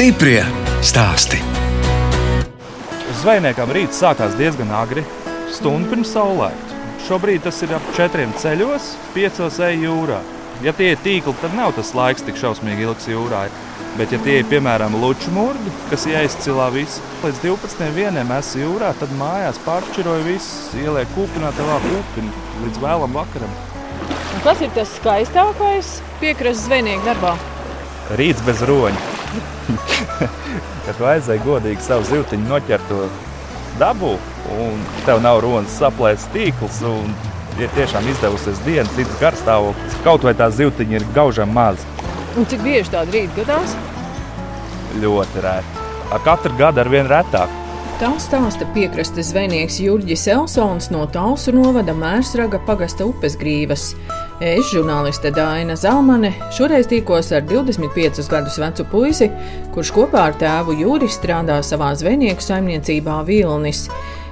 Stiprie stāsti. Zvejniekam rīts sākās diezgan agri, stundu pirms saulēkta. Šobrīd tas ir ap četriem ceļos, piecos ej jūrā. Ja tie ir tīkli, tad nav tas laiks tik šausmīgi ilgs jūrā. Bet, ja tie ir piemēram luču mūrgi, kas ieizcilā visu, līdz 12. vienam esmu jūrā, tad mājās pāršķiroju visu, ielieku kūpinā, tevā kūpinā līdz vēlam vakaram. Un kas ir tas skaistākais piekrastes zvejnieku darbā? Rīts bez roņa. Kad vajadzēja godīgi savu zivtiņu noķert to dabu, un tev nav ronas saplēst tīkls, un ir tiešām izdevusies diena, cits garstāvoklis. Kaut vai tā zivtiņa ir gaužam maza. Un cik bieži tāda rīta gadās? Ļoti rēti. Ar katru gadu ar vien retāk. Tā stāsta piekrastes zvejnieks Jurģis Elsons no Talsu novada Mērsraga pagasta upes grīvas. Es, žurnāliste Dāna Zalmane, šoreiz tikos ar 25 gadus vecu puisi, kurš kopā ar tēvu Jūri strādā savā zvejnieku saimniecībā Vilnis.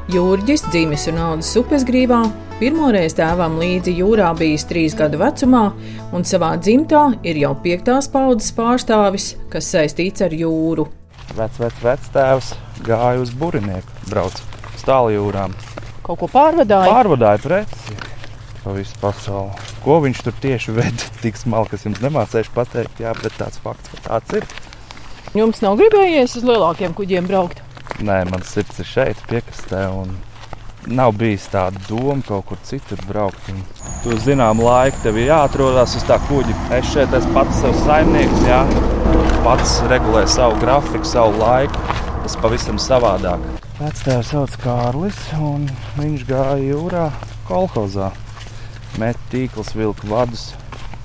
Jūrģis dzīves un audzes upes grīvā, pirmoreiz tēvam līdzi jūrā bijis trīs gadu vecumā, un savā dzimtā ir jau piektās paudzes pārstāvis, kas saistīts ar jūru. Vecs, vecs, vecs tēvs gāja uz burinieku, brauc uz tāljūrām. Kaut ko pārvadāja? Pārvadāja preci pa visu pasauli. Ko viņš tur tieši veda, tik smalki, kas jums nemācējuši pateikt, jā, bet tāds fakts, ka tāds ir. Jums nav gribējies uz lielākiem kuģiem braukt? Nē, man sirds ir šeit, piekastē, un nav bijis tāda doma kaut kur citur braukt. Un tu zinām laiku, tev ir jāatrodas uz tā kuģa. Es šeit esmu pats savs saimnieks, jā, pats regulēju savu grafiku, savu laiku. Tas pavisam savādāk. Vectēvs sauc Kārlis, un viņš gāja jūrā kolhozā met tīklus, vilku vadus.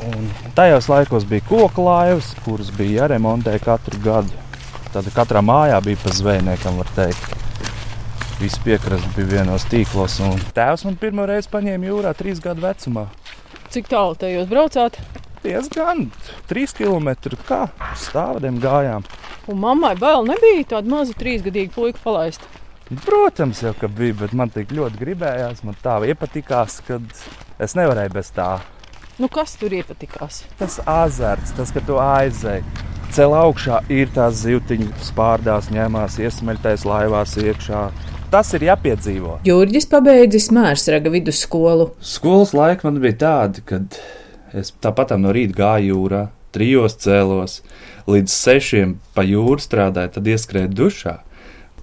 Un tajos laikos bija koku laivas, kuras bija jāremontē katru gadu. Tad katrā mājā bija pa zvejniekam, var teikt. Viss piekrasts bija vienos tīklos. Tēvs man pirmo reizi paņēma jūrā trīs gadu vecumā. Cik tālu te jūs braucāt? Diezgan trīs km. Kā stāvdiem gājām. Un mammai bail nebija tāda maza trīsgadīga puika palaista. Protams, jau ka bija, bet man tik ļoti gribējās, man tā iepatikās, ka es nevarēju bez tā. Nu, kas tur iepatikās? Tas azarts, tas, ka tu aizēji. Cēlā augšā ir tās zivtiņas, pārdās, ņemās, iesmeļtais laivās iekšā. Tas ir jāpiedzīvo. Jurģis pabeidzis Mērsraga vidusskolu. Skolas laika man bija tāda, kad es tāpat no rīta gāju jūrā, trijos cēlos, līdz sešiem pa jūru strādāju, tad ieskrēju dušā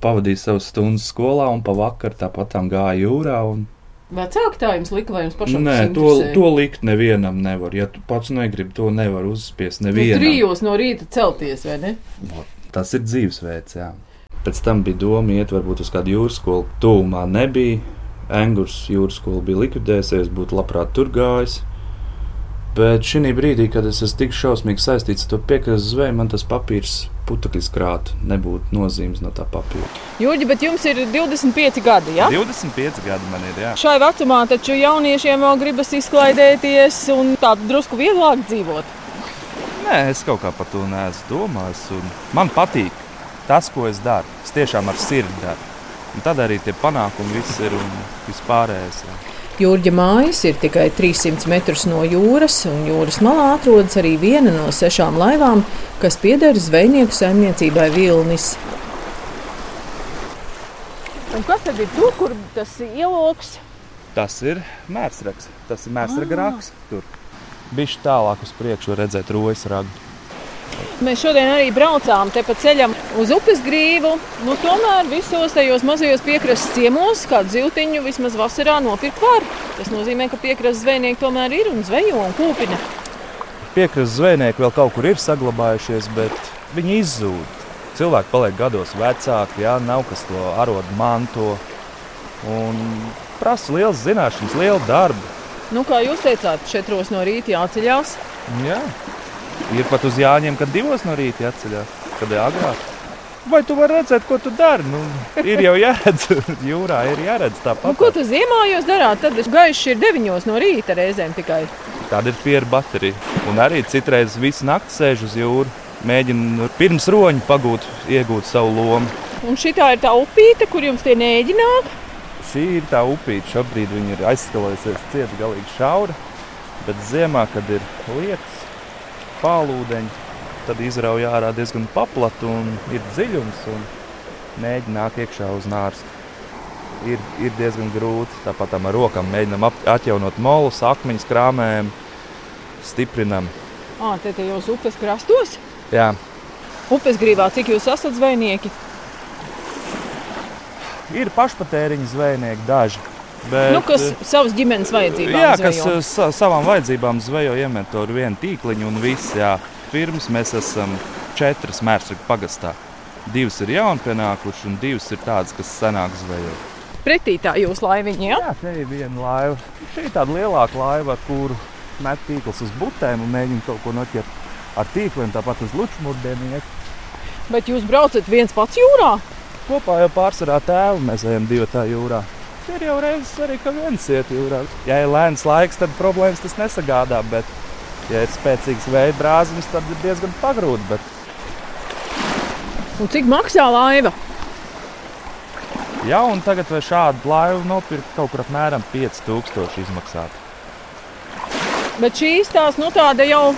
pavadīju savas stundas skolā un pa vakaru tāpat gāju jūrā. Un... Vecāki tā jums lika, vai jums pašam? Nē, to, to likt nevienam nevar. Ja tu pats negribi, to nevar uzspiest nevienam. Nu, trijos no rīta celties, vai ne? No, tas ir dzīvesveids, jā. Pēc tam bija doma iet varbūt uz kādu jūras skolu. Tūmā nebija. Engurs jūras skola bija likvidējusies, būtu labprāt tur gājis. Bet šī brīdī, kad es esmu tik šausmīgi saistīts ar to piekrastes zveju, man tas papīrs putekļi krāt, nebūtu nozīmes no tā papīra. Jūģi, bet jums ir 25 gadi, jā? Ja? 25 gadi man ir, jā. Šai vecumā taču jauniešiem vēl gribas izklaidēties un tā drusku vieglāk dzīvot. Nē, es kaut kā par to neesmu domājis. Man patīk tas, ko es daru. Es tiešām ar sirdi daru. Un tad arī tie panākumi viss ir un vispārējais. Jā. Jūrģa mājas ir tikai 300 metrus no jūras, un jūras malā atrodas arī viena no sešām laivām, kas pieder zvejnieku saimniecībai Vilnis. Un kas tad ir tur, kur tas ieloks? Tas ir mērsrags. Tas ir mērsraga ah. raks. Tur bija tālāk uz priekšu redzēt rojas ragu. Mēs šodien arī braucām pa ceļam uz upes grīvu. Nu, tomēr visos tajos mazajos piekrastes ciemos kādu zivtiņu vismaz vasarā nopirkt var. Tas nozīmē, ka piekrastes zvejnieki tomēr ir un zvejo un kūpina. Piekrastes zvejnieki vēl kaut kur ir saglabājušies, bet viņi izzūd. Cilvēki paliek gados vecāki, jā, nav kas to arodu manto. Un prasa liels zināšanas, lielu darbu. Nu, kā jūs teicāt, četros no rīta jāceļās? Jā. Ir pat uz Jāņiem, kad divos no rīta jāceļās, kad ir agrāk. Vai tu vari redzēt, ko tu dari? Nu, ir jau jāredz, jūrā ir jāredz tāpat. Nu, ko tu ziemā jūs darāt? Tad gaišs ir 9 no rīta reizēm tikai. Tāda ir pieru baterija. Un arī citreiz visu nakti sēž uz jūras. Mēģina pirms roņa pagūt, iegūt savu lomu. Un šī ir tā upīte, kur jums tie nēģi nāk? Šī ir tā upīte. Šobrīd viņa ir aizskalojusies cieta, galīgi šaura. Bet ziemā, kad ir lietas, pālūdeņi, tad izrauj ārā diezgan paplatu un ir dziļums. Un mēģina nākt iekšā uz nārstu. Ir, ir diezgan grūti. Tāpat ar rokām mēģinām ap- atjaunot molus, akmeņus, krāmējam, stiprinam. Ah, te te jūs upes krastos? Jā, Upes grībā, cik jūs esat zvejnieki? ir pašpatēriņa zvejnieki daži. Bet, Nu, kas savas ģimenes vajadzībām Jā, kas zvejo. uh, sa savām vajadzībām zvejo iemet to ar vienu tīkliņu un viss. Jā. Pirms mēs esam četras mērsraku pagastā. Divas ir jaunpienākušas un divas ir tādas, kas senāk zvejo. Pretī tā jūs laiviņa, jā? Jā, te ir viena laiva. Šī ir tāda lielāka laiva, ar kuru met tīklus uz butēm un mēģina kaut ko noķert ar tīkliem, tāpat uz lučmurdiem. iet. Bet jūs braucat viens pats jūrā? Kopā jau pārsvarā tēvu mēs ejam divi tā jūrā. Ir jau reizes arī, ka viens iet jūrā. Ja ir lēns laiks, tad problēmas tas nesagādā. Bet, ja ir spēcīgs veids brāzmas, tad ir diezgan pagrūti. Bet, Un cik maksā laiva? ja un tagad vai šādu laivu nopirkt kaut kur apmēram 5000 izmaksāt. Bet šīs tās, nu tāda jau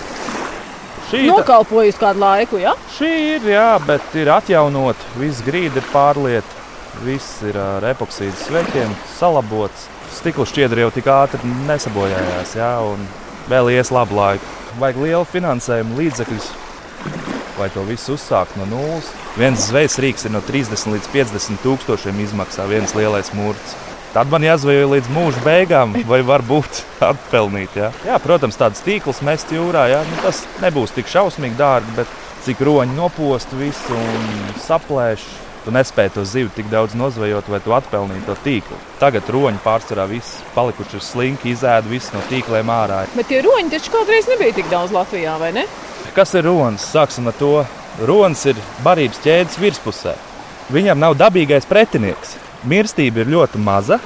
Šī, nokalpojusi kādu laiku, jā? šī ir, jā, bet ir atjaunot. Viss grīda ir pārlieta, viss ir ar epoksīdu sveķiem salabots. Stikla šķiedra jau tik ātri nesabojājās, jā, un vēl ies labu laiku. Vajag lielu finansējumu līdzekļus, lai to visu uzsākt no nulles. Viens zvejas rīks ir no 30 līdz 50 tūkstošiem izmaksā viens lielais mūrs. Tad man jāzvejo līdz mūža beigām, vai varbūt atpelnīt. Jā, jā protams, tādas tīklas mest jūrā. Jā. Nu, tas nebūs tik šausmīgi dārgi, bet cik roņi nopost visu un saplēš. Tu nespēji to zivi tik daudz nozvejot, vai tu atpelnīji to tīklu. Tagad roņi pārsvarā viss palikuši slinki, izēda visu no tīkliem ārā. Bet tie roņi taču kādreiz nebija tik daudz Latvijā, vai ne? Kas ir ronis? Sāksim ar to. Ronis ir barības ķēdes virspusē. Viņam nav dabīgais pretinieks. Mirstība ir ļoti maza,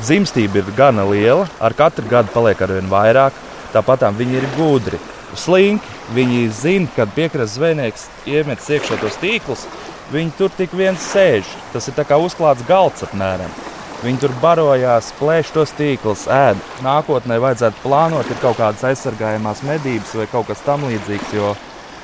dzimstība ir gana liela, ar katru gadu paliek ar vien vairāk. Tāpat viņi ir gudri, slinki. Viņi zina, kad piekrastes zvejnieks iemet iekšā tos tīklus, viņi tur tik viens sēž. Tas ir kā uzklāts galds apmēram. Viņi tur barojās, plēš tos tīklus, ēd. Nākotnē vajadzētu plānot, ir kaut kādas aizsargājamās medības vai kaut kas tamlīdzīgs, jo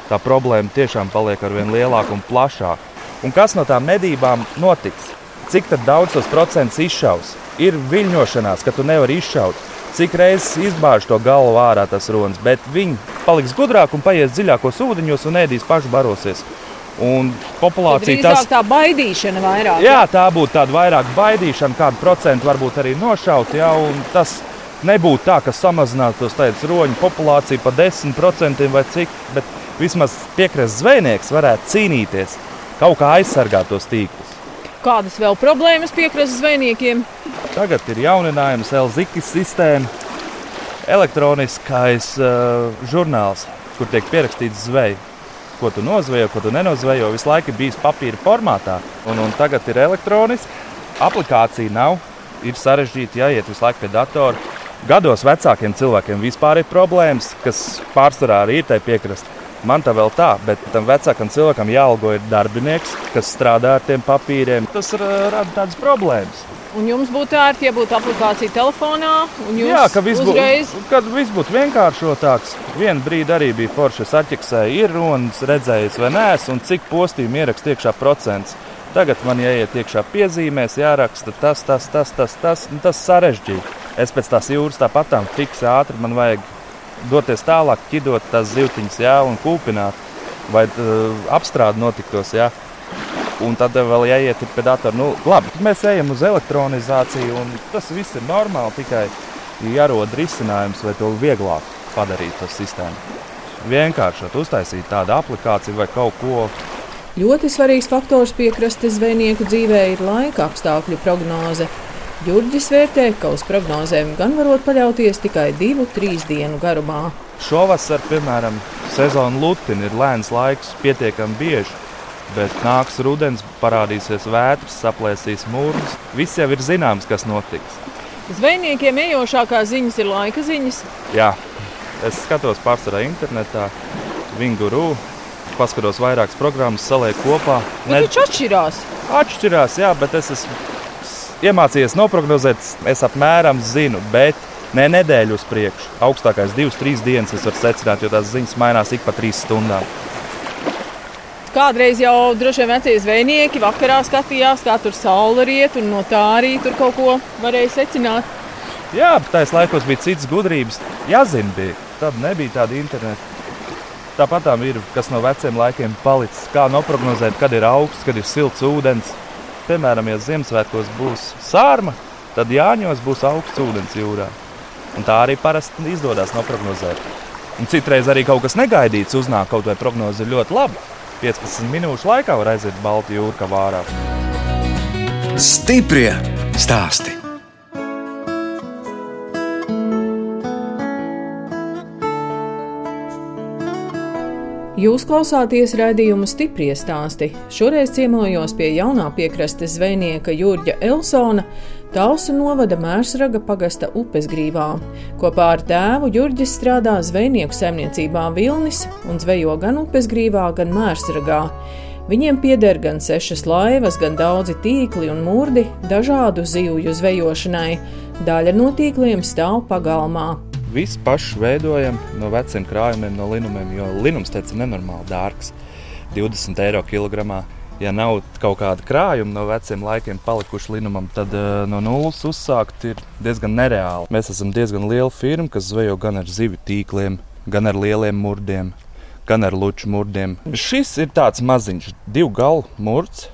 tā problēma tiešām paliek ar vien lielāku un plašāku. Un kas no tām medībām notiks? Cik daudz tos procentus izšaus? Ir viļņošanās, ka tu nevari izšaut. Cik reizes izbāž to galvu ārā tas runas, bet viņi paliks gudrāki un paies dziļākos ūdeņos un ēdīs paši barosies. Un populācija tas tā baidīšana vairāk. Jā, tā būtu tāda vairāk baidīšana, kādu procentu varbūt arī nošaut. Jā, tas nebūtu tā, ka samazinātos tādas roņu populācija par 10% vai cik, bet vismaz piekrastes zvejnieks varētu cīnīties, kaut kā aizsargāt tos tīklus. Kādas vēl problēmas piekrastes zvejniekiem? Tagad ir jauninājums LZIKIS sistēma, elektroniskais uh, žurnāls, kur tiek pierakstīts zveja. Ko tu nozvejo, ko tu nenozvejo, visu laiku bijis papīra formātā, un, un tagad ir elektroniski. Applikācija nav, ir sarežģīti jāiet visu laiku pie datora. Gados vecākiem cilvēkiem vispār ir problēmas, kas pārsvarā arī ir tajā piekrastē. Man tā vēl tā, bet tam vecākam cilvēkam jāalgo ir darbinieks, kas strādā ar tiem papīriem. Tas ra- rada tādas problēmas. Un jums būtu ērti, ja būtu aplikācija telefonā, un jūs Jā, ka viss uzreiz būtu, kad viss būtu vienkāršotāks. Vienu brīdi arī bija forši, es atķeksēju, ir runas, redzējis vai nē, un cik postījumu ierakst iekšā procents. Tagad man jāiet iekšā piezīmēs, jāraksta tas, tas, tas, tas, tas, un tas sarežģīti. Es pēc tās jūras tāpatām fiksi ātri man vajag doties tālāk, ķidot tās zivtiņas, jā, un kūpināt, vai uh, apstrāde notiktos. Jā. Un tad vēl jāiet pie datora. Nu, labi, tad mēs ejam uz elektronizāciju, un tas viss ir normāli. Tikai jārod risinājums, lai to vieglāk padarītu to sistēmu. Vienkāršot, uztaisīt tādu aplikāciju vai kaut ko. Ļoti svarīgs faktors piekrastes zvejnieku dzīvē ir laika apstākļu prognoze. Jurģis vērtē, ka uz prognozēm gan varot paļauties tikai divu, trīs dienu garumā. Šovasar, piemēram, sezona Lutina ir lēns laiks, pietiekami bieži. Bet nāks rudens, parādīsies vētras, saplēsīs mūrus. Viss jau ir zināms, kas notiks. Zvejniekiem ejošākās ziņas ir laika ziņas. Jā, es skatos pārsvarā internetā, Vinguru, paskatos vairākas programmas, salieku kopā. Bet taču atšķirās. Atšķirās, jā, bet es esmu iemācījies noprognozēt, es apmēram zinu, bet ne nedēļu uz priekšu. Augstākais divas, trīs dienas es varu secināt, jo tās ziņas mainās ik pa trīs stundām. kādreiz jau droši vien vecie zvejnieki vakarā skatījās, kā tur saule riet, un no tā arī tur kaut ko varēja secināt. Jā, bet tajos laikos bija citas gudrības. Jāzina, bija. Tad nebija tāda interneta. Tāpat tā ir, kas no veciem laikiem palicis. Kā noprognozēt, kad ir augsts, kad ir silts ūdens. Piemēram, ja Ziemassvētkos būs sārma, tad Jāņos būs augsts ūdens jūrā. Un tā arī parasti izdodas noprognozēt. Un citreiz arī kaut kas negaidīts uznāk, kaut vai prognoze ir ļoti laba. 15 minūšu laikā var aiziet Baltijas jūrā, kā vārā. Stiprie stāsti! Jūs klausāties raidījuma stipri stāstī. Šoreiz ciemojos pie jaunā piekrastes zvejnieka Jurģa Elsona, Talsu novada Mērsraga pagasta upes grīvā. Kopā ar tēvu Jurģis strādā zvejnieku saimniecībā Vilnis un zvejo gan upes grīvā, gan Mērsragā. Viņiem pieder gan sešas laivas, gan daudzi tīkli un mūrdi dažādu zivju zvejošanai. Daļa no tīkliem stāv pagalmā. Visu pašu veidojam no veciem krājumiem, no linumiem, jo linums teica nenormāli dārgs - 20 eiro kilogramā ja nav kaut kāda krājuma no veciem laikiem palikuši linumam, tad uh, no nulles uzsākt ir diezgan nereāli. Mēs esam diezgan liela firma, kas zvejo gan ar zivju tīkliem, gan ar lieliem murdiem, gan ar luču murdiem. Šis ir tāds maziņš, divu galu murts.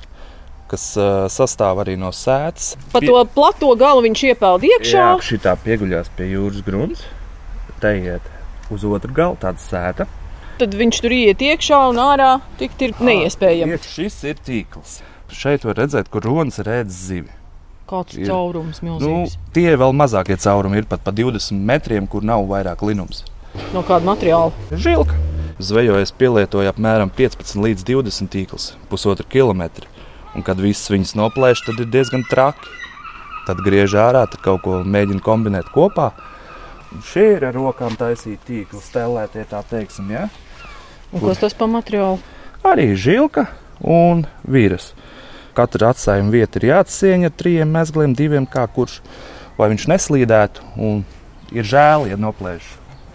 Kas uh, sastāv arī no sēdes. Pa to plato galu viņš iepeld iekšā. Jā, šī tā pieguļās pie jūras grunts. Te iet uz otru galu, tāda sēta tad viņš tur iet iekšā un ārā. Tikt ir neiespējami. Šis ir tīkls. Šeit var redzēt, kur ronas rēdz zivi. Kāds ir caurums nu, milzīgs? Nu, tie vēl mazākie caurumi ir pat pa 20 metriem, kur nav vairāk linums. No kāda materiāla? Žilka. Zvejojas pielietoja apmēram 15 līdz 20 tīklus, pusotru kilometru. Un, kad viss viņas noplēš, tad ir diezgan traki. Tad griež ārā, tad kaut ko mēģina kombinēt kopā. Šie ir ar rokām taisīti tīkli, stelētie tā teiksim. Ja? Un kas tas par materiālu? Arī žilka un vīras. Katra atstājuma vieta ir jāatsieņa trim mezgliem, diviem kā kurš, lai viņš neslīdētu. Un ir žēl, ja noplēš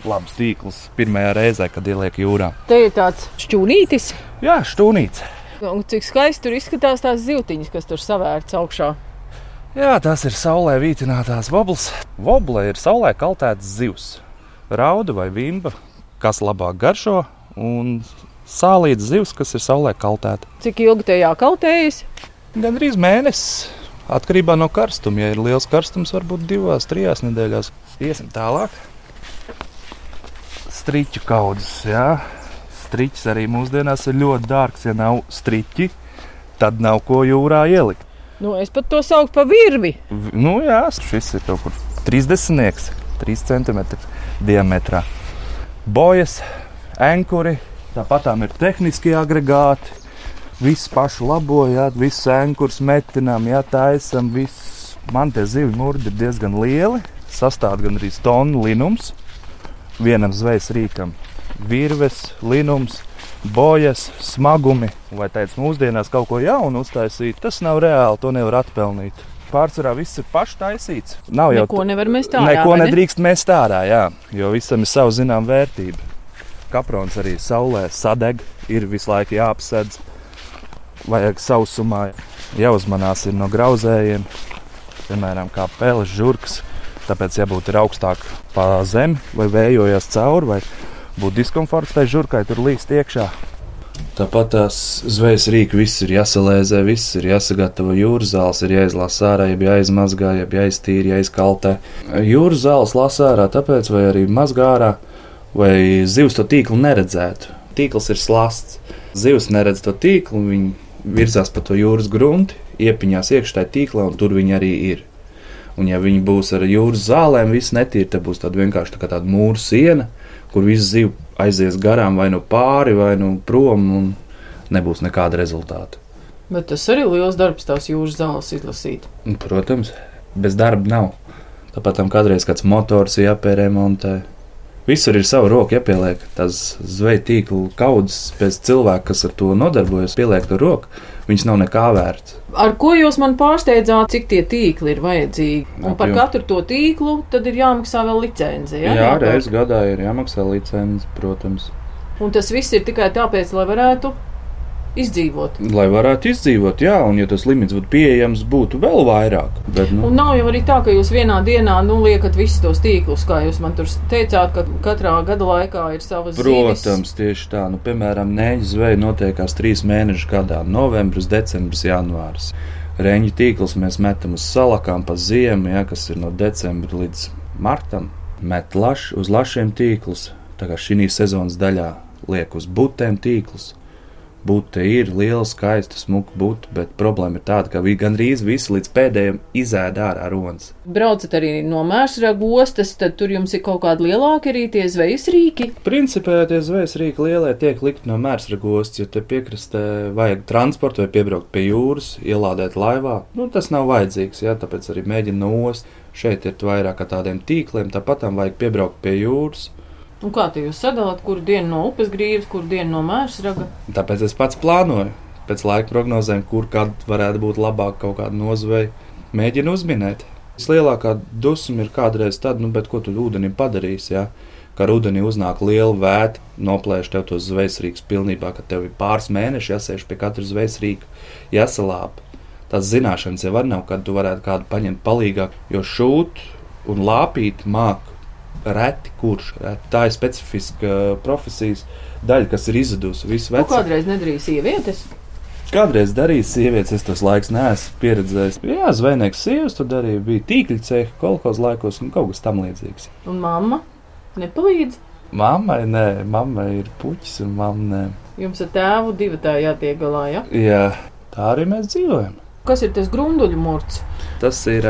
labs tīkls pirmajā reizē, kad ieliek jūrā. Te ir tāds šķūnītis. Jā, šķūnītis. Un cik skaisti tur izskatās tās zivtiņas, kas tur savērts augšā. Jā, tas ir saulē vītinātās voblas. Vobla ir saulē kaltēts zivs. Rauda vai vimba, kas labāk garšo, un sālītas zivs, kas ir saulē kaltēta. Cik ilgi tajā kaltējas? Gan arī mēnesis. Atkarībā no karstuma. Ja ir liels karstums, varbūt divās, trijās nedēļās. Iesim tālāk. Striķu kaudzes. Jā. Striķis arī mūsdienās ir ļoti dārgs. Ja nav striķi, tad nav ko jūrā ielikt. Nu, es pat to saucu par virvi. V, nu, jā, šis ir kaut kur 30 3 cm diametrā. Bojas ankuri, tāpat tām ir tehniskie agregāti. Visu pašu labojāt, visu ankurs metinām, jā, taisam. Viss. Man tie zivju mūri ir diezgan lieli. Sastāv gan arī tonu linums vienam zvejas rīkam. Virves, linums, bojas, smagumi. Vai teikt, mūsdienās kaut ko jaunu uztaisīt, tas nav reāli, to nevar atpelnīt. Pārsvarā viss ir paštaisīts. Nav jau neko nevar mest ārā. Neko nedrīkst mest ārā, jā, jo visam ir sava zināmā vērtība kaprons arī saulē sadeg, ir visu laiku jāapsedz. Vajag sausumā jāuzmanās no grauzējiem, piemēram, kā pēles žurkas. Tāpēc jābūt augstāk pa zemi vai vējojas cauri, vai būtu diskomforts tai žurkai tur līst iekšā. Tāpat tās zvejas rīki viss ir jāsalēzē, viss ir jāsagatavo. Jūras zāles ir jāizlasa ārā, ja jāizmazgā, ja jāiztīra, jāizkaltē. Jūras zāles lasa ārā, tāpēc vai arī mazgā ārā vai zivs to tīklu neredzētu. Tīkls ir slasts. Zivs neredz to tīklu, viņi virzās pa to jūras grunti, iepiņās iekšā tajā tīklā, un tur viņi arī ir. Un, ja viņi būs ar jūras zālēm, viss netīri, tad būs tāda vienkārši tā tāda mūra siena, kur viss zivs aizies garām vai nu pāri, vai nu prom, un nebūs nekāda rezultāta. Bet tas arī ir liels darbs, tās jūras zāles izlasīt. Protams, bez darba nav. Tāpat tam kādreiz kāds motors jāpērēmontē. Visur ir sava roka jāpieliek. Tās zveja tīklu kaudzes pēc cilvēka, kas ar to nodarbojas, pieliek to roku. Viņš nav nekā vērts. Ar ko jūs man pārsteidzāt, cik tie tīkli ir vajadzīgi? Un par katru to tīklu tad ir jāmaksā vēl licence. Ja? Jā, reizes gadā ir jāmaksā licence, protams. Un tas viss ir tikai tāpēc, lai varētu izdzīvot. Lai varētu izdzīvot, jā, un ja tas limits būtu pieejams, būtu vēl vairāk. Bet, nu, Un nav jau arī tā, ka jūs vienā dienā nu, liekat visus tos tīklus, kā jūs man tur teicāt, ka katrā gada laikā ir savas zīves. Protams, tieši tā. Nu, piemēram, nēģa zveja notiekās trīs mēnešus gadā - novembris, decembris, janvāris. Reņģa tīklus mēs metam uz salakām pa ziemu, ja, kas ir no decembra līdz martam. Met laš, uz lašiem tīklus, tā kā šī sezonas daļā liek uz butēm tīklus. Būte ir liela, skaista, smuka būta, bet problēma ir tāda, ka vi- gandrīz visi līdz pēdējiem izēda ārā ronas. Braucat arī no mērsraga ostas, tad tur jums ir kaut kādi lielāki arī tie zvejas rīki. Principā tie zvejas rīki lielie tiek likt no mērsragostas, jo te piekrastē vajag transportu vai piebraukt pie jūras, ielādēt laivā. Nu, tas nav vajadzīgs, jā, tāpēc arī mēģina no ostas. Šeit ir vairāk kā tādiem tīkliem, tāpat tam vajag piebraukt pie jūras. Un kā te jūs sadalāt, kuru dienu no upes grīvas, kuru dienu no mērsraga? Tāpēc es pats plānoju pēc laika prognozēm, kur kad varētu būt labāk kaut kāda nozveja. Mēģinu uzminēt. Vislielākā dusma ir kādreiz tad, nu, bet ko tu ūdenim padarīsi? Ja? Kā rudenī uznāk liela vētra, noplēš tev tos zvejsrīkus pilnībā, ka tev ir pāris mēneši jāsēž pie katra zvejsrīka, jāsalāp. Tās zināšanas jau var nav, kad tu varētu kādu paņemt palīgāk, jo šūt un lāpīt māk reti kurš. Reti. Tā ir specifiska profesijas daļa, kas ir izzudusi visu Nu, vecumu. kādreiz nedarīja sievietes. Kādreiz darīju sievietes, es tos laikus neesmu pieredzējis. Jā, zvejnieks sievietes to darīja, bija tīkļu ceļš, kolekcijas laikos un kaut kas tam līdzīgs. Un mamma nepalīdz. Mammai, nē, mammai ir puķis un mamma nē. Jums ar tēvu divi tā jātiek galā, ja? Jā, tā arī mēs dzīvojam. Kas ir tas grunduļu mūrs? Tas ir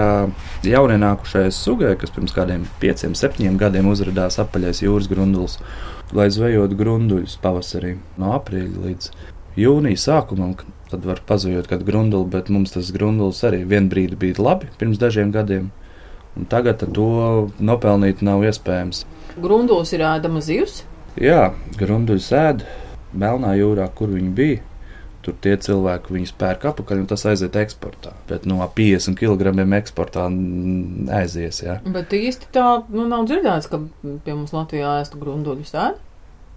jaunienākušais sugai, kas pirms kādiem pieciem, septiņiem gadiem uzrādījās apaļais jūras grundulis, lai zvejot grunduļus pavasarī no aprīļa līdz jūnija sākumam. Tad var pazudīt kādu grunduli, bet mums tas grundulis arī vienā brīdī bija labi pirms dažiem gadiem. Un tagad to nopelnīt nav iespējams. Grundulis ir ēdama zivs. Jā, grunduļus ēd Melnā jūrā, kur viņi bija. Tur tie cilvēki viņus pērk apakaļ, un tas aiziet eksportā. Bet no 50 kg eksportā aizies. Jā. Bet īsti tā nu, nav dzirdēts, ka pie mums Latvijā ēstu grunduļus ēd.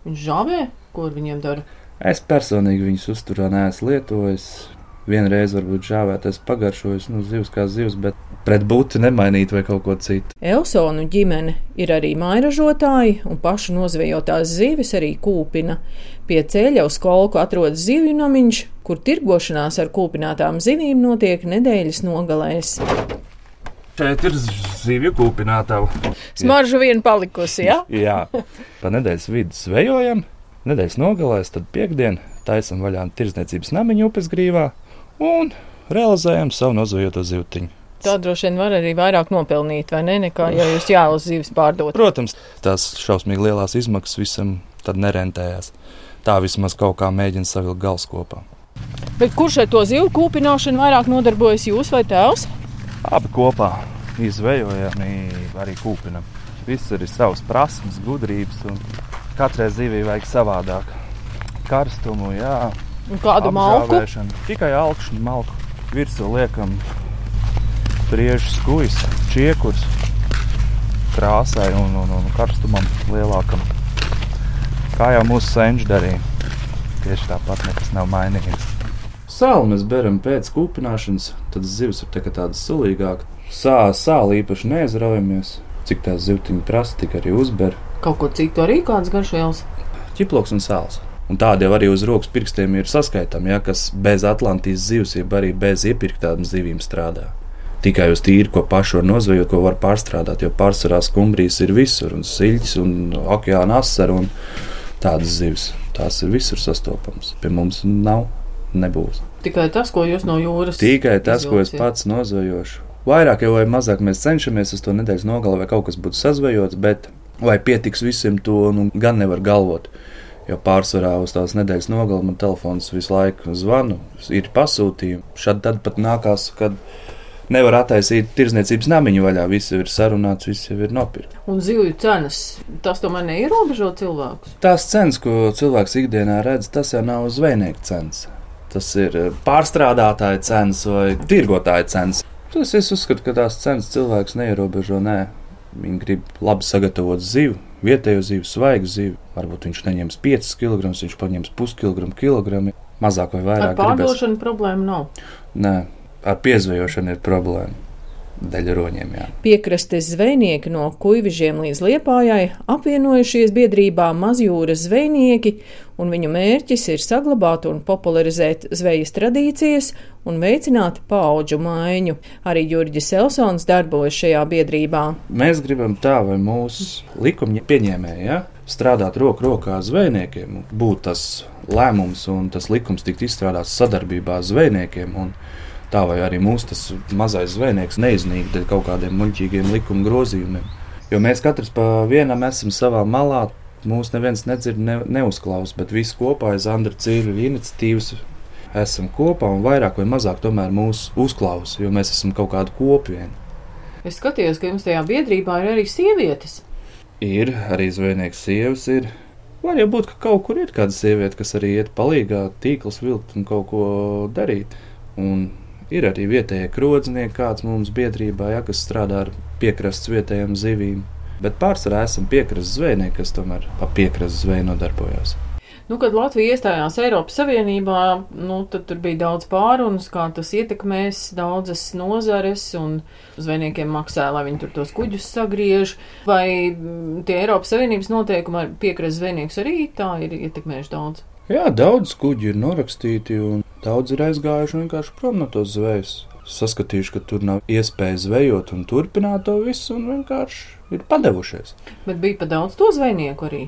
Viņš žāvē, ko ar viņiem dara. Es personīgi viņus uzturā neesmu lietojis. Vienreiz varbūt žāvētais pagaršojis, nu, zivs kā zivs, bet pret būtu nemainīt vai kaut ko citu. Elsonu ģimene ir arī mairažotāji, un pašu nozvejotās zivis arī kūpina. Pie ceļa uz kolku atrodas zivju namiņš, kur tirgošanās ar kūpinātām zivīm notiek nedēļas nogalēs. Šeit ir zivju kūpinātava. Smarža vien palikusi, ja? Jā, pa nedēļas vidu zvejojam, nedēļas nogalēs, tad piekdien taisam vaļā tirdzniecības namiņu upes grīvā un realizējam savu nozvejoto zivtiņu. Tā droši vien var arī vairāk nopelnīt, vai ne? Nekā, ja jūs jālas zivis pārdot. Protams, tās šausmīgi lielās izmaksas visam tad nerentējās. Tā vismaz kaut kā mēģina savilkt gals kopā. Bet kurš ar to zivu kūpināšanu vairāk nodarbojas jūs vai tēvs? Abi kopā izvejojam, arī kūpinam. Viss ir savs prasmes, gudrības, un katrai zivij vajag savādāk. Karstumu, jā, Un kādu malku? Tikai augšņu malku. Virsū liekam priežu skujas, čiekurs krāsai un, un, un karstumam lielākam. Kā jau mūsu senči darīja. Tieši tāpat nekas nav mainījies. Sāli mēs beram pēc kūpināšanas, tad zivs ir tā tādas sulīgākas. Sā, sāli īpaši neizraujamies. Cik tās zivtiņa prasa, tik arī uzber. Kaut ko citu arī kāds garšvielas. ķiploks un sāls. Un tādi jau arī uz rokas pirkstiem ir saskaitām, ja, kas bez Atlantijas zivs, jeb arī bez iepirktām zivīm strādā. Tikai uz tīru, ko pašu var nozvejot, ko var pārstrādāt, jo pārsvarā skumbrijas ir visur, un siļķis, un okeāna asara, un tādas zivs. Tās ir visur sastopamas. Pie mums nav, nebūs. Tikai tas, ko jūs no jūras. Tikai tas, ko es pats nozvejošu. Vairāk vai mazāk mēs cenšamies uz to nedēļas nogali, vai kaut kas būtu sazvejots, bet vai pietiks visiem to, nu, gan nevar galvot. Jo pārsvarā uz tās nedēļas nogali man telefons visu laiku zvanu, ir pasūtījumi. Šad tad pat nākās, kad nevar attaisīt tirzniecības namiņu vaļā. Viss ir sarunāts, viss ir nopirkts. Un zivju cenas, tas tomēr neierobežo cilvēkus. Tās cenas, ko cilvēks ikdienā redz, tas jau nav zvejnieka cenas. Tas ir eh, pārstrādātāja cenas vai tirgotāja cenas. Tas es uzskatu, ka tās cenas cilvēks neierobežo. Nē. Viņi grib labi sagatavot zivu, vietējo zivu, svaigu zivu. Varbūt viņš neņems 5 kg, viņš paņems puskilogramu, kilogramu. mazāk vai Ar vairāk gribēs. pārdošanu problēmu nav. Nē, ar piezvejošanu ir problēma. Daļa roņiem, jā. Piekrastes zvejnieki no Kuivižiem līdz Liepājai apvienojušies biedrībā Mazjūras zvejnieki, un viņu mērķis ir saglabāt un popularizēt zvejas tradīcijas un veicināt paudžu maiņu. Arī Jurģis Elsons darbojas šajā biedrībā. Mēs gribam tā, vai mūsu likuma pieņēmēji ja, strādāt roku rokā ar zvejniekiem, būt tas lēmums un tas likums tikt izstrādāts sadarbībā ar zvejniekiem. Un, Tā vai arī mūsu mazais zvejnieks neiznīk dēļ kaut kādiem muļķīgiem likuma grozījumiem. Jo mēs katrs pa vienam esam savā malā, mūsu neviens nedzird, ne, neuzklausa, bet visi kopā aiz Andra Cīļa iniciatīvas esam kopā un vairāk vai mazāk tomēr mūs uzklausa, jo mēs esam kaut kāda kopiena. Es skatījos, ka jums tajā biedrībā ir arī sievietes. Ir arī zvejnieks sievas. Ir. Var jau būt, ka kaut kur ir kāda sieviete, kas arī iet palīdzīgā, tīkls vilkt un kaut ko darīt. Un ir arī vietējie krodznieki, kāds mums biedrībā, ja, kas strādā ar piekrastes vietējām zivīm. Bet pārsvarā esam piekrastes zvejnieki, kas tomēr ap piekrastes zveju nodarbojas. Nu, kad Latvija iestājās Eiropas Savienībā, nu, tad tur bija daudz pārunas, kā tas ietekmēs daudzas nozares, un zvejniekiem maksā, lai viņi tur tos kuģus sagriež. Vai mm, tie Eiropas Savienības noteikumi ar piekrastes zvejniekus arī tā ir ietekmējuši daudz? Jā, daudz kuģi ir norakstīti, un daudz ir aizgājuši vienkārši prom no tos zvejas. Saskatījuši, ka tur nav iespēja zvejot un turpināt to visu, un vienkārši ir padevušies. Bet bija pa daudz to zvejnieku arī.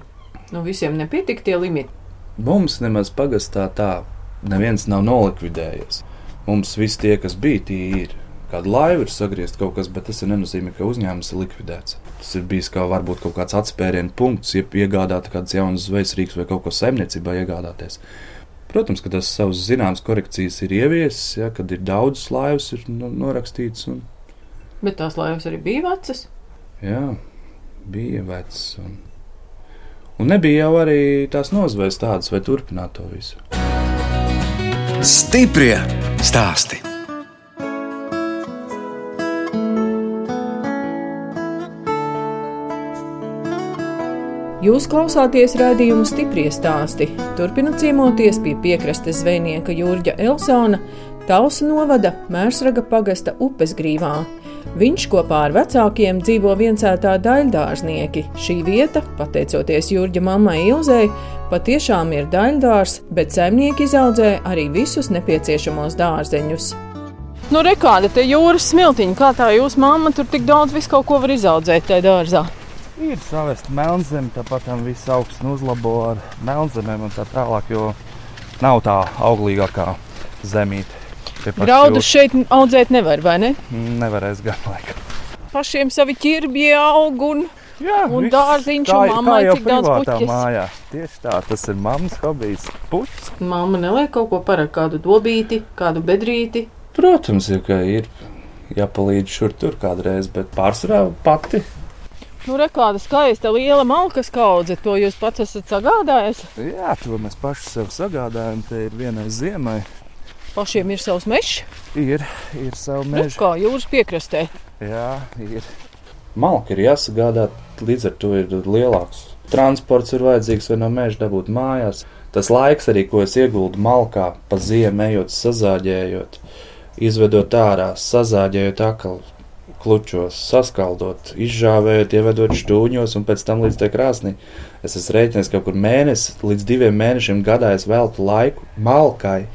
Nu, visiem nepietika tie limiti. Mums nemaz pagastā tā, neviens nav nolikvidējies. Mums visi tie, kas bija, tie ir. Kāda laiva ir sagriezt kaut kas, bet tas nenozīmē, ka uzņēmums ir likvidēts. Tas ir bijis kā varbūt kaut kāds atspērienu punkts, ja iegādāt kādas jaunas zvejas rīks vai kaut ko saimniecībā iegādāties. Protams, ka tas savus zināmas korekcijas ir ieviesis, ja, kad ir daudzas laivas ir no, norakstītas. Un, Bet tās laivas arī bija vecas. jā, bija vecas. Un, un nebija jau arī tās nozvejas tādas, vai turpināt to visu. Stiprie stāsti. Jūs klausāties raidījumu stipri stāstī. Turpinot ciemoties pie piekrastes zvejnieka Jurģa Elsona, Tausa novada Mērsraga pagasta upes grīvā. Viņš kopā ar vecākiem dzīvo viencētā daļdārznieki. Šī vieta, pateicoties Jurģa mammai Ilzei, patiešām ir daļdārs, bet saimnieki izaudzē arī visus nepieciešamos dārzeņus. Nu, rekāda te jūras smiltiņa, kā tā jūsu mamma tur tik daudz visu kaut ko var izaudzēt tajā dārzā. Ir savest melnzemi, tāpat tam viss augsts uzlabo ar melnzemēm un tā tālāk, jo nav tā auglīgākā zemīte. Graudus šeit audzēt nevar, vai ne? Nevarēs gan laikam. Pašiem savi ķirbji aug un Jā, Un viss dārziņš, kā- un mammai jau cik daudz puķes. Mājā. Tieši tā, tas ir mammas hobijs. Puķis. mamma neliek kaut ko par kādu dobīti, kādu bedrīti. Protams, ir, ka ir jāpalīdz šur tur kādreiz, bet pārsvarā pati. Nu, re, kāda skaista liela malka skaudze, to jūs pats esat sagādājis. Jā, to mēs paši sev sagādājam. Te ir vienai ziemai. Pašiem ir savs mežs, Ir, ir savu nu, mežu. kā jūras piekrastē. Jā, ir. Malka ir jāsagādā, līdz ar to ir lielāks. Transports ir vajadzīgs vai no meža dabūt mājās. Tas laiks arī, ko es ieguldu malkā, pa ziemu ejot, sazāģējot, izvedot ārā, sazāģējot akal klučos, saskaldot, izžāvējot, ievedot stūņos un pēc tam līdz tai krāsnī. Es esmu rēķinies kaut kur mēnesi līdz diviem mēnešiem gadā es veltu laiku malkai.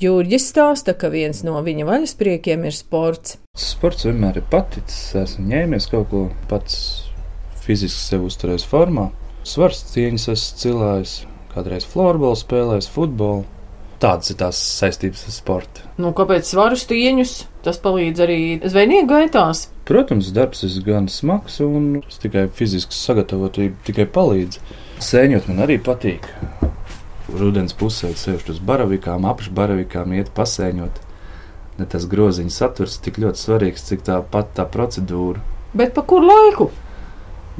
Jūrģis stāsta, ka viens no viņa vaļaspriekiem ir sports. Sports vienmēr ir paticis. Esmu ņēmies kaut ko pats fiziski sev uzturējis formā. Svars cieņas esmu cilājis, kādreiz floorbola spēlējis, futbolu. Tādas ir tās saistības ar sportu. Nu, kāpēc svaru stieņus? Tas palīdz arī zvejnieku gaitās. Protams, darbs ir gan smags, un tikai fiziski sagatavotība tikai palīdz. Sēņot man arī patīk. Rudens pusē sēžot uz baravikām, apakšbaravikām, iet pasēņot. Ne tas groziņš saturs tik ļoti svarīgs, cik tā pat tā procedūra. Bet pa kur laiku?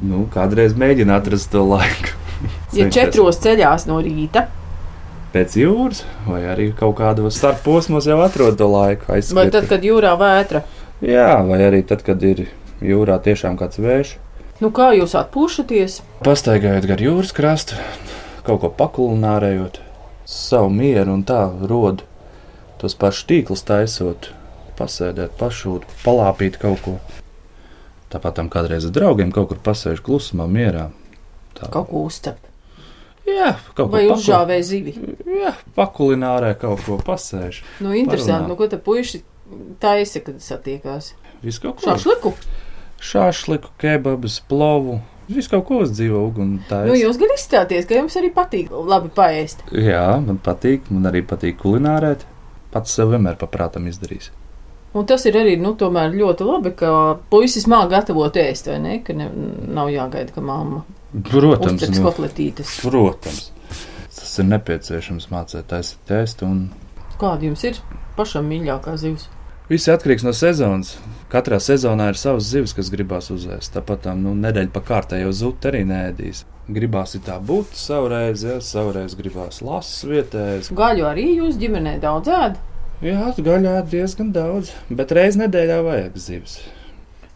Nu, kādreiz mēģina atrast to laiku. Ja četros ceļās no rīta, Pēc jūras, vai arī kaut kādos starposmos jau atrod to laiku. vai aizskriet. tad, kad jūrā vētra? Jā, vai arī tad, kad ir jūrā tiešām kāds vējš. Nu, kā jūs atpūšaties? Pastaigājot gar jūras krastu, kaut ko pakulinārējot. savu mieru un tā rod tos pašus tīklus taisot, pasēdēt, pašūt, palāpīt kaut ko. Tāpat tam kādreiz ar draugiem kaut kur pasēž klusumā, mierā. Tā. Kaut ko uzcep. Jā, kaut Vai ko paku- uzžāvē zivi. Jā, pakulinārē kaut ko pasēž. Nu, interesanti, Parunā. nu, ko te puiši taisa, kad satiekās. Viss kaut ko Šašliku. šāšliku, kebabus, plovu. Viss kaut ko uzdzīvo uguni. Nu, jūs gan izstāties, ka jums arī patīk labi paēst. Jā, man patīk. Man arī patīk kulinārēt. Pats sev vienmēr paprātam izdarīs. Un tas ir arī, nu, ļoti labi, ka puisis māk gatavot ēst, vai ne? Ka ne, nav jāgaida, ka mamma Protams, uzceps nu, kotletītes. protams. Tas ir nepieciešams mācīt taisīt ēst. Un Kāda jums ir pašam mīļākā zivs? viss atkarīgs no sezonas. Katrā sezonā ir savs zivs, kas gribās uzēst. Tāpat tā nu, nedēļa pa kārtai jau zuti arī nēdīs. Gribās tā būt savreiz, ja savreiz gribās lasīt vietējais. Gaļu arī jūs ģimenē daudz ēd. Jā, gaļā diezgan daudz, bet reiz nedēļā vajag zivs.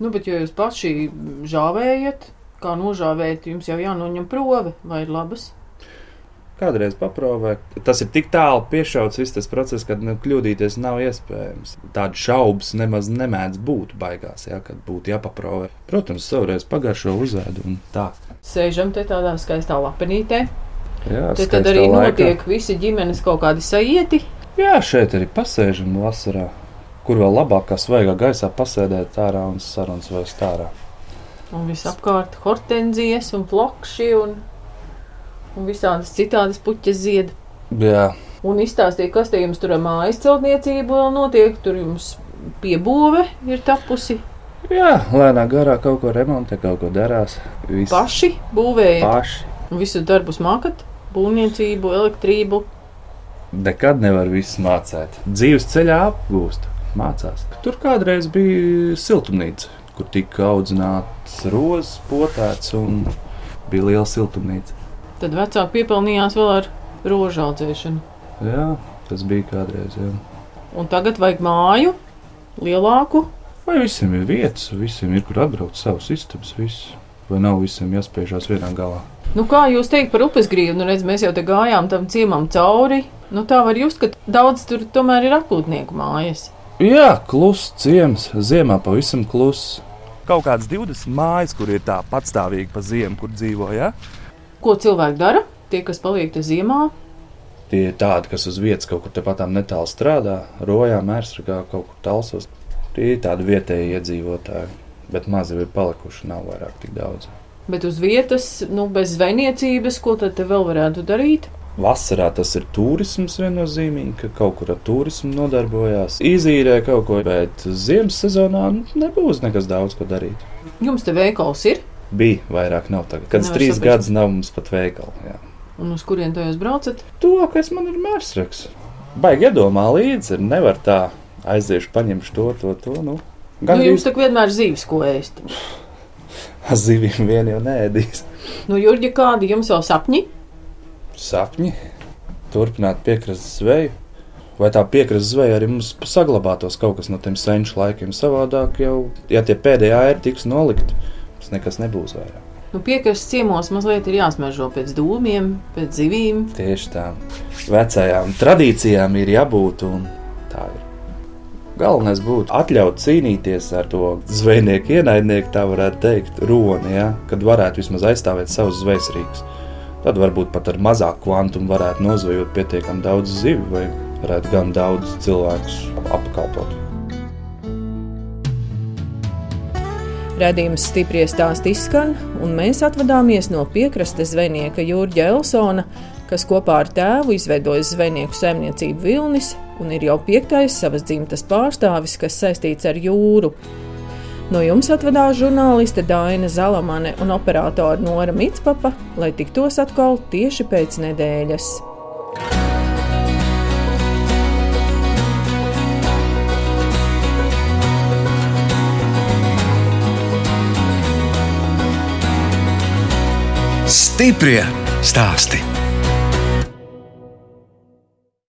Nu, bet, ja jūs paši žāvējat, kā nožāvēt, jums jau jānoņem prove, vai ir labas. Kādreiz paprovē. Tas ir tik tālu piešauts, viss tas process, ka nu, kļūdīties nav iespējams. Tādas šaubas nemaz nemēdz būt baigās, ja, kad būtu jāpaprovē. Protams, savreiz pagaršo uzēdu un tā. Sēžam te tādā skaistā lapenītē. Jā, Te tad arī laikā. notiek visi ģimenes kaut kādi sajieti. Jā, šeit arī pasēžam vasarā, kur vēl labāk kā svaigā gaisā pasēdēt ārā un sarunas vai stārā. Un visapkārt hortenzijas un plakši un, un visādas citādas puķes zied. Jā, Un izstāstīja, kas te jums tur mājas celtniecību vēl notiek. Tur jums piebūve ir tapusi. jā lēnā garā kaut ko remontē, kaut ko darās. Viss Paši būvējat. paši. Un visus darbus mākat. Būvniecību, elektrību. Nekad nevar visu mācīt. Dzīves ceļā apgūst, mācās. Tur kādreiz bija siltumnīca, kur tika audzināts rozes, potēts un bija liela siltumnīca. Tad vecāki piepelnījās vēl ar rožu audzēšanu. Jā, tas bija kādreiz. Jā. Un tagad vajag māju, lielāku. Vai visiem ir vietas, visiem ir kur atbraukt savus istabas, visu. vai nav visiem jāspiežās vienā galā? Nu, kā jūs teikt par upes grību? Nu, redz, mēs jau te gājām tam ciemam cauri. Nu, tā var just, ka daudz tur tomēr ir atpūtnieku mājas. Jā, kluss ciems, ziemā pavisam kluss. Kaut kādas 20 mājas, kur ir tā patstāvīgi pa ziemu, kur dzīvo. Ja? Ko cilvēki dara? Tie, kas paliek te ziemā, Tie ir tādi, kas uz vietas kaut kur tepatām netālu strādā, rojā, mērsragā, kaut kur talsos. Tie ir tādi vietēji iedzīvotāji, bet mazi ir palikuši, nav vairāk tik daudz. bet uz vietas, nu, bez zvejniecības, ko tad te vēl varētu darīt? Vasarā tas ir turisms viennozīmīgi, ka kaut kur ar turismu nodarbojās, izīrē kaut ko, bet ziemas sezonā nebūs nekas daudz ko darīt. Jums te veikals ir, Bija vairāk, nav tagad. Kad trīs saprast. gadus nav mums pat veikala. Jā. un uz kurien to jūs braucat? Tuvākais man ir mērsraks. Baigi iedomā līdzi, nevar tā aiziešu, paņemšu to, to, to. Nu. Gan nu, jums tak vienmēr zīves, ko ēst. zivīm vien jau nēdīs. Nu, Jurģi, kādi jums vēl sapņi? Sapņi, turpināt piekrastes zveju. Vai tā piekrastes zveja arī mums saglabātos kaut kas no tiem senču laikiem? Savādāk jau, ja tie pēdējie airi tiks nolikti, tas nekas nebūs vairāk. Nu, piekrastes ciemos mazliet ir jāsmežo pēc dūmiem, pēc zivīm. Tieši tā. Vecajām tradīcijām ir jābūt un tā ir. Galvenais būtu atļaut cīnīties ar to zvejnieku ienaidnieku, tā varētu teikt, roni, ja? kad varētu vismaz aizstāvēt savus zvejas rīkus. Tad varbūt pat ar mazāku kvantumu varētu nozvejot pietiekami daudz zivju, vai varētu gan daudz cilvēkus apkalpot. Radījums stipri stāst izskan, un mēs atvadāmies no piekrastes zvejnieka Jurģa Elsona, kas kopā ar tēvu izveidojis zvejnieku saimniecību Vilnis un ir jau piektais savas dzimtas pārstāvis, kas saistīts ar jūru. No jums atvadās žurnāliste Dāna Zalamane un operātore Nora Mitspapa, lai tiktos atkal tieši pēc nedēļas. Stiprie stāsti.